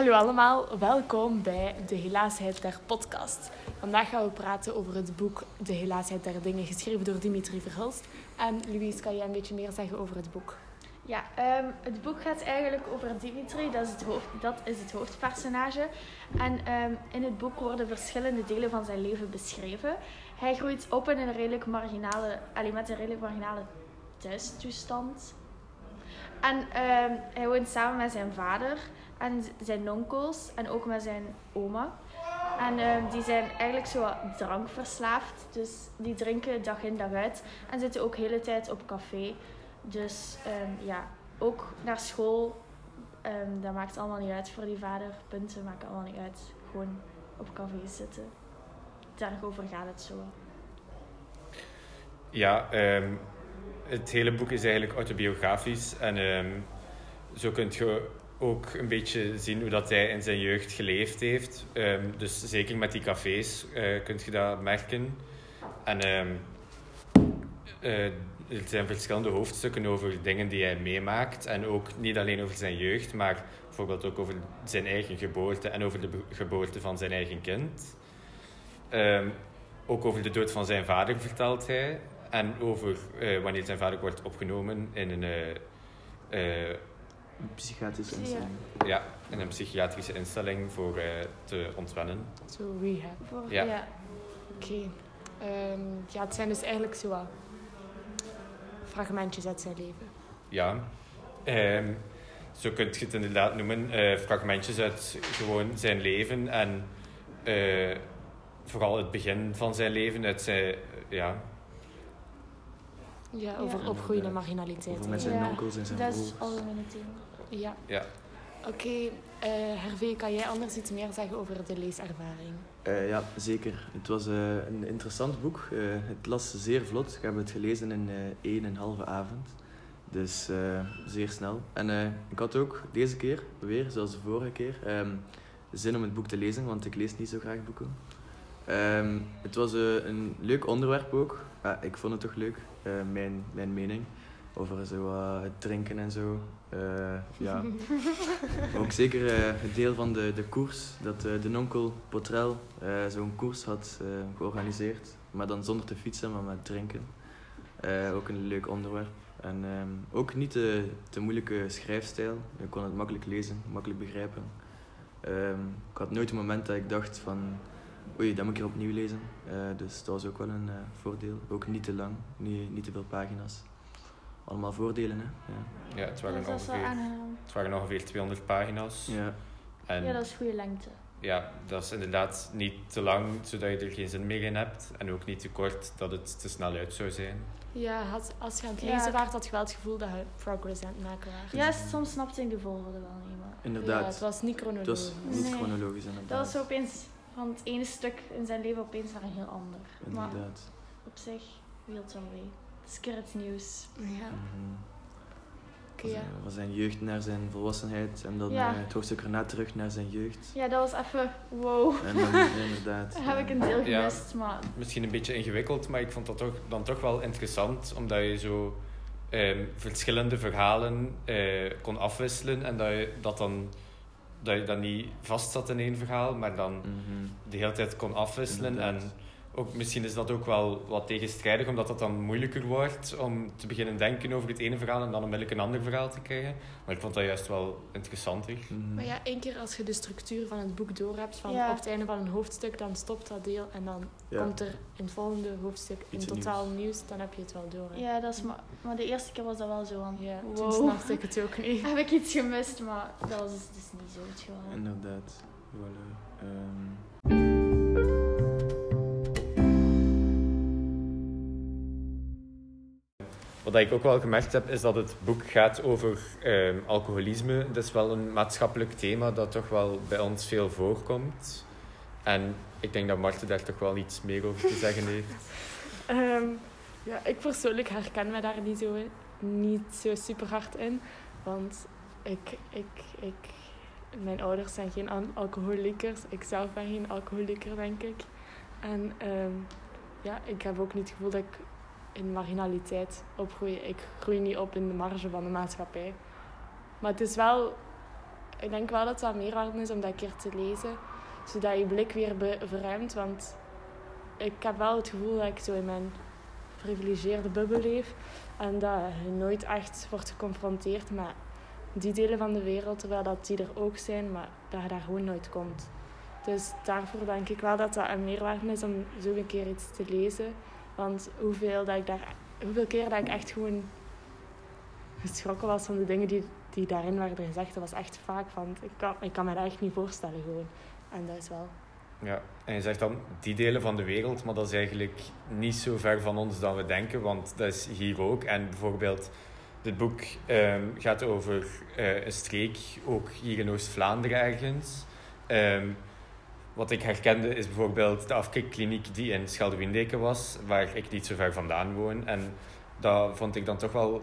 Hallo allemaal, welkom bij De Helaasheid der podcast. Vandaag gaan we praten over het boek De Helaasheid der Dingen, geschreven door Dimitri Verhulst. En Louise, kan jij een beetje meer zeggen over het boek? Ja, ehm, het boek gaat eigenlijk over Dimitri, dat is het, hoofd, dat is het hoofdpersonage. En ehm, in het boek worden verschillende delen van zijn leven beschreven. Hij groeit op in een redelijk marginale, allee, met een redelijk marginale thuistoestand. En ehm, hij woont samen met zijn vader en zijn onkels en ook met zijn oma. En ehm, die zijn eigenlijk zo drankverslaafd. Dus die drinken dag in dag uit. En zitten ook de hele tijd op café. Dus ehm, ja, ook naar school. dat maakt allemaal niet uit voor die vader. Punten maken allemaal niet uit. Gewoon op café zitten. Daarover gaat het zo. Ja, ehm, het hele boek is eigenlijk autobiografisch. En ehm, zo kun je ook een beetje zien hoe dat hij in zijn jeugd geleefd heeft. Ehm, dus zeker met die cafés eh kun je dat merken. En ehm, eh, er zijn verschillende hoofdstukken over dingen die hij meemaakt. En ook niet alleen over zijn jeugd, maar bijvoorbeeld ook over zijn eigen geboorte en over de geboorte van zijn eigen kind. Ook over de dood van zijn vader vertelt hij. En over eh, wanneer zijn vader wordt opgenomen in een, eh, eh, Psychiatrische instelling. ja, in een psychiatrische instelling voor eh, te ontwennen. Zo rehab. Voor, Ja. ja. Oké. Ehm, ja, het zijn dus eigenlijk zo wat fragmentjes uit zijn leven. Ja, ehm, zo kun je het inderdaad noemen. fragmentjes uit gewoon zijn leven en eh, vooral het begin van zijn leven. Uit zijn, ja, Ja, over Ja. opgroeien en Over marginaliteit. Over zijn Ja, onkels en zijn Dat is algemeen het thema. Ja. ja. Oké, eh Hervé, kan jij anders iets meer zeggen over de leeservaring? Eh, ja, zeker. Het was eh, een interessant boek. Eh, het las zeer vlot. Ik heb het gelezen in eh één en een halve avond. Dus eh, zeer snel. En eh, ik had ook deze keer, weer, zoals de vorige keer, ehm, zin om het boek te lezen, want ik lees niet zo graag boeken. Ehm, het was eh, een leuk onderwerp ook. Ja, ik vond het toch leuk, eh, mijn, mijn mening. Over zo, eh, het drinken en zo. Ja, ook zeker het deel van de, de koers, dat de onkel Potrel zo'n koers had georganiseerd. Maar dan zonder te fietsen, maar met drinken. Ook een leuk onderwerp. En ehm, ook niet de, te moeilijke schrijfstijl. Ik kon het makkelijk lezen, makkelijk begrijpen. Ehm, ik had nooit een moment dat ik dacht van... Oei, dat moet ik opnieuw lezen. Eh, dus dat was ook wel een eh, voordeel. Ook niet te lang, niet, niet te veel pagina's. Allemaal voordelen, hè. Ja. ja het, waren Dus ongeveer, het waren ongeveer 200 pagina's. Ja. En Ja, dat is goede lengte. ja, dat is inderdaad niet te lang, zodat je er geen zin meer in hebt. En ook niet te kort, dat het te snel uit zou zijn. Ja, had, als je aan het Ja. lezen waart, had je wel het gevoel dat je progress aan het maken was. Ja, soms snapte ik de volgorde wel niet, maar... Inderdaad. Ja, het was niet Het chronologisch. was niet Nee. chronologisch inderdaad. Dat was opeens van het ene stuk in zijn leven opeens naar een heel ander. Maar Inderdaad. op zich het wel mee. Het is keer het nieuws. Ja, Mhm. oké, Van ja. zijn- Van zijn jeugd naar zijn volwassenheid en dan Ja. eh, het hoofdstuk erna terug naar zijn jeugd. Ja, dat was even wow. En dan ja, inderdaad. Heb ik eh, een deel Ja. gemist, maar Misschien een beetje ingewikkeld, maar ik vond dat toch, dan toch wel interessant, omdat je zo ehm, verschillende verhalen eh, kon afwisselen en dat je dat dan dat je dan niet vast zat in één verhaal, maar dan mhm. de hele tijd kon afwisselen. Inderdaad. En ook, misschien is dat ook wel wat tegenstrijdig, omdat dat dan moeilijker wordt om te beginnen denken over het ene verhaal en dan onmiddellijk een ander verhaal te krijgen. Maar ik vond dat juist wel interessanter. Mhm. Maar ja, één keer als je de structuur van het boek door hebt, van Ja. op het einde van een hoofdstuk, dan stopt dat deel en dan Ja. komt er in het volgende hoofdstuk Iets een totaal nieuws. dan heb je het wel door. hè. ja, dat is maar, maar de eerste keer was dat wel zo van Ja, toen wow. snapte ik het ook niet. Heb ik iets gemist, maar dat was dus, niet zo het geval. Inderdaad. Voilà. Ehm, Wat ik ook wel gemerkt heb, is dat het boek gaat over ehm, alcoholisme. Dat is wel een maatschappelijk thema dat toch wel bij ons veel voorkomt. En ik denk dat Marten daar toch wel iets meer over te zeggen heeft. Ehm, ja, ik persoonlijk herken me daar niet zo, in, niet zo super hard in. Want ik, ik, ik, mijn ouders zijn geen alcoholiekers. Ik zelf ben geen alcoholieker, denk ik. En ehm, ja, ik heb ook niet het gevoel dat ik in marginaliteit opgroei. Ik groei niet op in de marge van de maatschappij. Maar het is wel ik denk wel dat dat meerwaarde is om dat een keer te lezen. Zodat je blik weer verruimt. Want ik heb wel het gevoel dat ik zo in mijn privilegeerde bubbel leef. En dat je nooit echt wordt geconfronteerd met die delen van de wereld. Terwijl dat die er ook zijn, maar dat je daar gewoon nooit komt. Dus daarvoor denk ik wel dat dat een meerwaarde is om zo een keer iets te lezen. Want hoeveel, dat ik daar, hoeveel keer dat ik echt gewoon geschrokken was van de dingen die, die daarin werden gezegd. Dat was echt vaak van, ik kan, ik kan me dat echt niet voorstellen gewoon. En dat is wel... Ja, en je zegt dan die delen van de wereld, maar dat is eigenlijk niet zo ver van ons dan we denken, want dat is hier ook. En bijvoorbeeld, dit boek ehm, gaat over eh, een streek, ook hier in Oost-Vlaanderen ergens. Ehm, wat ik herkende is bijvoorbeeld de afkikkliniek die in Schelde-Windeken was, waar ik niet zo ver vandaan woon. En dat vond ik dan toch wel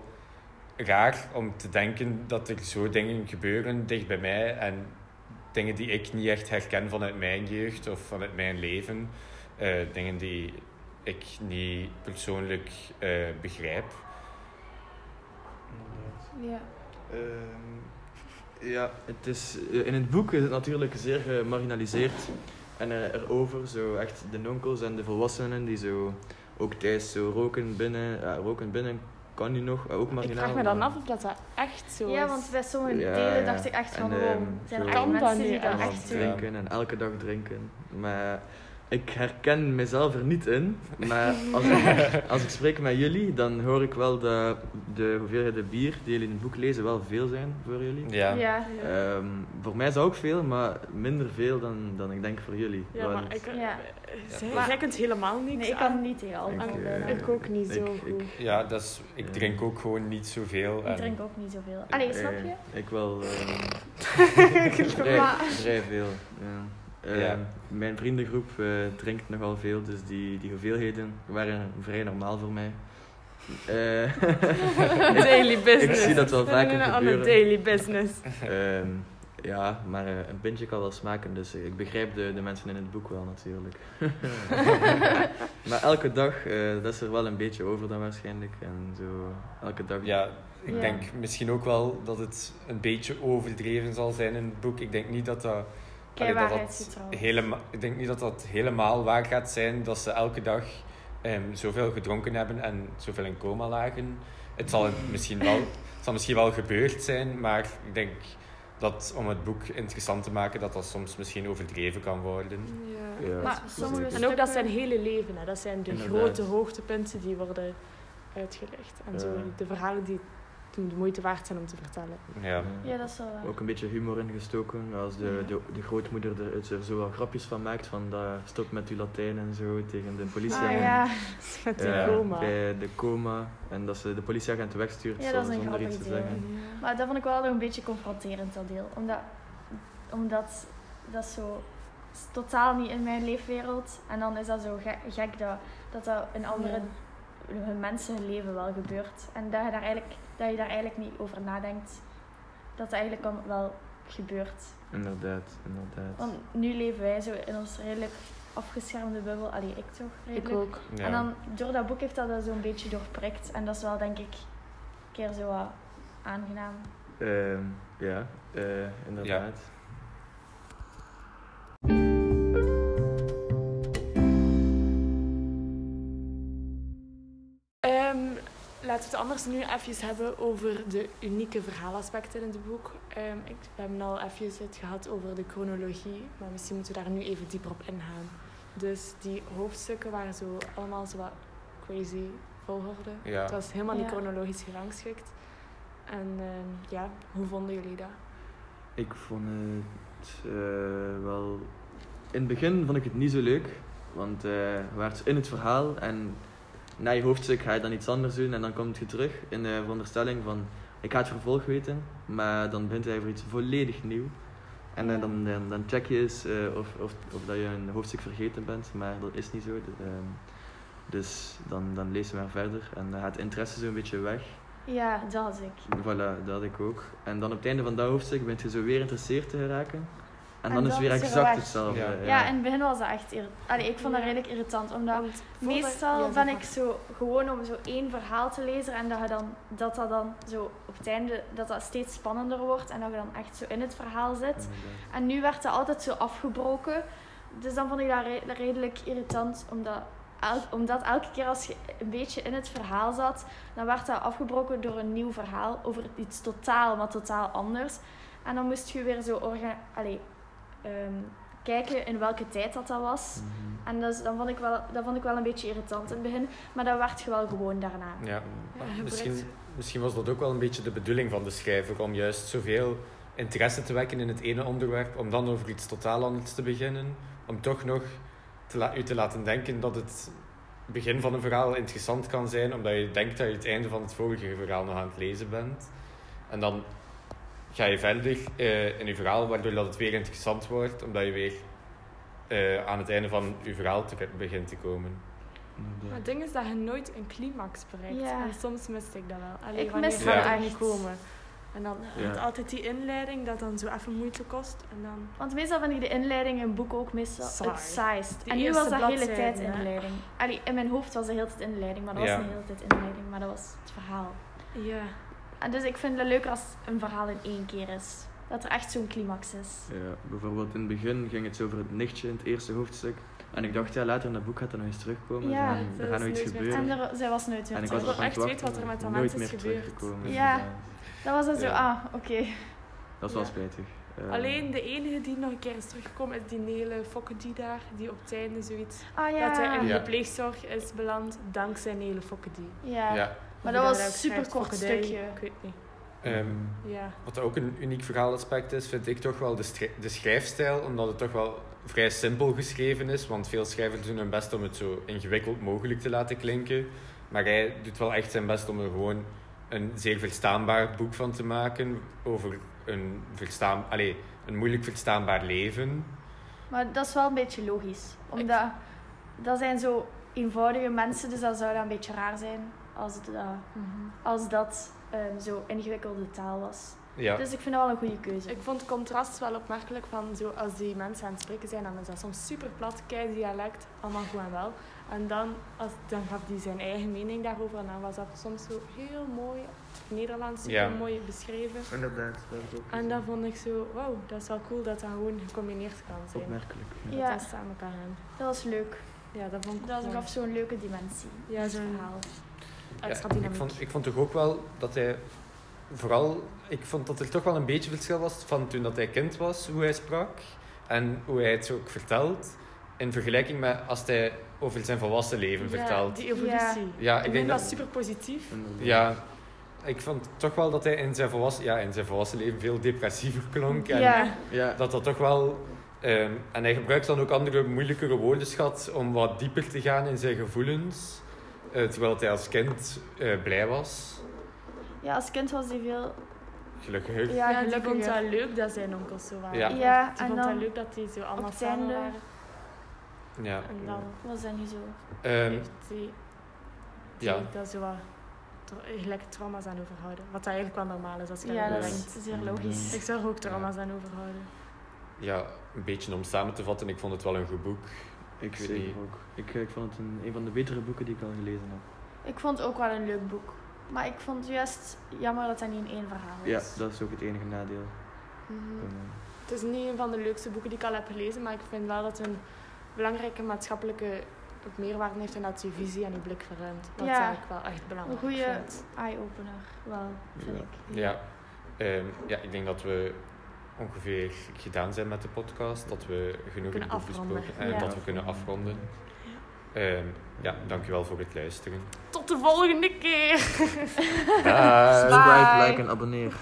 raar om te denken dat er zo dingen gebeuren dicht bij mij en dingen die ik niet echt herken vanuit mijn jeugd of vanuit mijn leven. Eh, dingen die ik niet persoonlijk eh, begrijp. Ja. Ehm, ja, het is, eh, in het boek is het natuurlijk zeer gemarginaliseerd. En eh, erover, zo echt de onkels en de volwassenen die zo ook thuis zo roken binnen. Ja, roken binnen kan nu nog, eh, ook Ik marginaal. vraag me dan af of dat, dat echt zo ja, is. want bij sommige Ja, delen ja. dacht ik echt van, En, wow, ehm, zijn er echt Kan dat mensen die dat echt? echt echt doen? drinken en elke dag drinken. Maar ik herken mezelf er niet in. Maar als ik, als ik spreek met jullie, dan hoor ik wel dat de hoeveelheden bier die jullie in het boek lezen wel veel zijn voor jullie. Ja. Ja. Ehm, voor mij is dat ook veel, maar minder veel dan, dan ik denk voor jullie. Ja, Want maar ik, Ja. zij, Maar- jij kunt helemaal niks Nee, ik aan. kan niet alcohol. Ik, bijna. eh, Ik ook niet zo ik- goed. Ja, dat is, ik drink ook gewoon niet zoveel. Ik en- drink ook niet zoveel. Allee, snap je? Eh, ik wel ehm, Maar- vrij, vrij veel. Ja. Ehm, Ja. Mijn vriendengroep eh, drinkt nogal veel, dus die, die hoeveelheden waren vrij normaal voor mij. Eh, Daily business. zie dat wel We vaker gebeuren. een daily business. Ehm, ja, maar eh, een pintje kan wel smaken, dus ik begrijp de, de mensen in het boek wel natuurlijk. maar elke dag, eh, dat is er wel een beetje over dan waarschijnlijk. En zo, elke dag. Ja, ik Ja. denk misschien ook wel dat het een beetje overdreven zal zijn in het boek. Ik denk niet dat dat... Kei allee, dat waarheidsgetrouw. dat helemaal, ik denk niet dat dat helemaal waar gaat zijn dat ze elke dag ehm, zoveel gedronken hebben en zoveel in coma lagen. Het zal misschien wel, het zal misschien wel gebeurd zijn, maar ik denk dat om het boek interessant te maken, dat dat soms misschien overdreven kan worden. Ja. Ja, Maar sommige En ook dat zijn hele leven. Hè. Dat zijn de Inderdaad. grote hoogtepunten die worden uitgelegd. En zo de verhalen die de moeite waard zijn om te vertellen. Ja. Ja, dat is wel waar. Ook een beetje humor ingestoken. Als de, de, de grootmoeder er, er zo wel grapjes van maakt. Van dat stop met uw Latijn en zo tegen de politieagent. Ah ja, Met die Ja, coma. Bij de coma. En dat ze de politieagent wegstuurt Ja, zonder iets te deel. zeggen. maar dat vond ik wel nog een beetje confronterend, dat deel. Omdat, omdat dat zo is totaal niet in mijn leefwereld. En dan is dat zo ge- gek dat dat, dat in andere hun mensen hun leven wel gebeurt. En dat je daar eigenlijk, dat je daar eigenlijk niet over nadenkt. Dat het eigenlijk dan wel gebeurt. Inderdaad, inderdaad. Want nu leven wij zo in ons redelijk afgeschermde bubbel. Allee, ik toch Ik ook. Ja. En dan door dat boek heeft dat dat zo'n beetje doorprikt. En dat is wel denk ik een keer zo wat aangenaam. Ehm, ja, eh, inderdaad. Laten we het anders nu even hebben over de unieke verhaalaspecten in het boek. Ehm, ik, we hebben al even het gehad over de chronologie, maar misschien moeten we daar nu even dieper op ingaan. Dus die hoofdstukken waren zo allemaal zo wat crazy volgorde. Ja. Het was helemaal niet chronologisch gerangschikt. En ehm, ja, hoe vonden jullie dat? Ik vond het eh, wel... In het begin vond ik het niet zo leuk. Want eh je werd in het verhaal en na je hoofdstuk ga je dan iets anders doen. En dan komt je terug in de veronderstelling van... Ik ga het vervolg weten. Maar dan begint hij voor iets volledig nieuw. En eh, dan, dan, dan check je eens eh, of, of, of dat je een hoofdstuk vergeten bent. Maar dat is niet zo. Ehm, dus dan, dan lees je maar verder. En dan gaat het interesse zo'n beetje weg. Ja, dat had ik. Voilà, dat had ik ook. En dan op het einde van dat hoofdstuk ben je zo weer geïnteresseerd te geraken. En En dan is het weer er exact hetzelfde. Ja. Ja. Ja, in het begin was dat echt irritant. Allee, ik vond dat Ja. redelijk irritant, omdat Want meestal ja, ben ik zo gewoon om zo één verhaal te lezen en dat, je dan, dat dat dan zo op het einde dat dat steeds spannender wordt en dat je dan echt zo in het verhaal zit. En nu werd dat altijd zo afgebroken. Dus dan vond ik dat re- redelijk irritant, omdat, el- omdat elke keer als je een beetje in het verhaal zat, dan werd dat afgebroken door een nieuw verhaal over iets totaal, maar totaal anders. En dan moest je weer zo orga- allee, ehm, kijken in welke tijd dat, dat was. Mhm. En dus, dan vond ik wel, dat vond ik wel een beetje irritant in het begin, maar dat werd je wel gewoon daarna. Ja. Misschien, misschien was dat ook wel een beetje de bedoeling van de schrijver, om juist zoveel interesse te wekken in het ene onderwerp, om dan over iets totaal anders te beginnen, om toch nog te u te laten denken dat het begin van een verhaal interessant kan zijn, omdat je denkt dat je het einde van het vorige verhaal nog aan het lezen bent. En dan ga je verder eh, in je verhaal, waardoor dat het weer interessant wordt, omdat je weer eh, aan het einde van je verhaal te, begint te komen. Maar het ding is dat je nooit een climax bereikt. Ja. En soms miste ik dat wel. Allee, Ik wanneer mis niet komen? En dan Ja. had altijd die inleiding dat dan zo even moeite kost. En dan... Want meestal vind ik de inleiding in een boek ook meestal Saai. het saaist. Die en nu was dat de hele tijd inleiding. Allee, in mijn hoofd was de hele tijd inleiding, maar dat Ja. was niet de hele tijd inleiding, maar dat was het verhaal. Ja. En dus ik vind het leuker als een verhaal in één keer is. Dat er echt zo'n climax is. Ja, bijvoorbeeld in het begin ging het zo over het nichtje in het eerste hoofdstuk. En ik dacht, ja, later in dat boek gaat er nog eens terugkomen. Ja, en er gaat nog iets gebeuren. En er, zij was nooit weer En ik was terug. echt het weten wat er met dat nooit mens is meer gebeurd. teruggekomen, Ja. Dat was dan zo, Ja. ah, oké. Dat is wel spijtig. Eh, Alleen de enige die nog een keer is teruggekomen is die Nele Fokkedy daar. Die op het einde zoiets... Ah ja. Dat hij in Ja. de pleegzorg is beland dankzij Nele Fokkedy. ja. Ja. Maar dat was een superkort Fokkedy, stukje. Ik weet niet. Ehm, Ja. Wat ook een uniek verhaalaspect is, vind ik toch wel de, de schrijfstijl, omdat het toch wel vrij simpel geschreven is. Want veel schrijvers doen hun best om het zo ingewikkeld mogelijk te laten klinken. Maar hij doet wel echt zijn best om er gewoon een zeer verstaanbaar boek van te maken over een, verstaan, allez, een moeilijk verstaanbaar leven. Maar dat is wel een beetje logisch. Omdat dat zijn zo eenvoudige mensen, dus dat zou dat een beetje raar zijn als, het, dat- als dat ehm, zo ingewikkelde taal was. Ja, Dus ik vind dat wel een goede keuze. Ik vond het contrast wel opmerkelijk van zo als die mensen aan het spreken zijn, dan is dat soms super plat, kei dialect, allemaal goed en wel. En dan, als, dan gaf hij zijn eigen mening daarover en dan was dat soms zo heel mooi, Nederlands super Ja. mooi beschreven. Inderdaad, dat ik ook En dan vond ik zo, wauw, dat is wel cool dat dat gewoon gecombineerd kan zijn. Opmerkelijk. Ja. Ja. Dat samen kan gaan. Dat was leuk. Ja, dat vond ik Dat gaf zo'n leuke dimensie. Ja, zo'n- verhaal. Extra Ja, ik, vond, ik vond toch ook wel dat hij vooral, ik vond dat er toch wel een beetje verschil was van toen dat hij kind was, hoe hij sprak en hoe hij het ook vertelt, in vergelijking met als hij over zijn volwassen leven Ja, vertelt. die evolutie. Ja, ik, ik denk dat dat. super positief. Ja, ik vond toch wel dat hij in zijn volwassen, ja, in zijn volwassen leven veel depressiever klonk. En Ja. Ja, dat dat toch wel. ehm, en hij gebruikt dan ook andere moeilijkere woordenschat om wat dieper te gaan in zijn gevoelens. Eh, terwijl hij als kind eh, blij was. ja, als kind was hij veel... Gelukkiger. Ja, Ja, die vond dat leuk dat zijn onkels zo waren. Ja. Ja, die en vond dan dat leuk dat die zo allemaal het samen waren. Ja. En dan was dat niet zo. Ehm, heeft hij die ja. daar zo wat gelijk trauma's aan overhouden. Wat dat eigenlijk wel normaal is als je Ja, dat denkt. is zeer logisch. Ik zou er ook trauma's aan overhouden. ja, een beetje om samen te vatten, ik vond het wel een goed boek. Ik weet niet. ook. Ik, ik vond het een, een van de betere boeken die ik al gelezen heb. Ik vond het ook wel een leuk boek. Maar ik vond het juist jammer dat dat niet in één verhaal is. Ja, dat is ook het enige nadeel. Mhm. mij. Het is niet een van de leukste boeken die ik al heb gelezen, maar ik vind wel dat het een belangrijke maatschappelijke meerwaarde heeft en dat je visie en je blik verruimt. Dat Ja. is ik wel echt Een belangrijk goede vind. eye-opener, wel, vind Ja. ik. Ja. Ehm, ja, ik denk dat we ongeveer gedaan zijn met de podcast. Dat we genoeg Kunnen afronden. besproken en Ja. dat we kunnen afronden. Ehm, ja, dankjewel voor het luisteren. Tot de volgende keer! Bye. Subscribe, like en abonneer.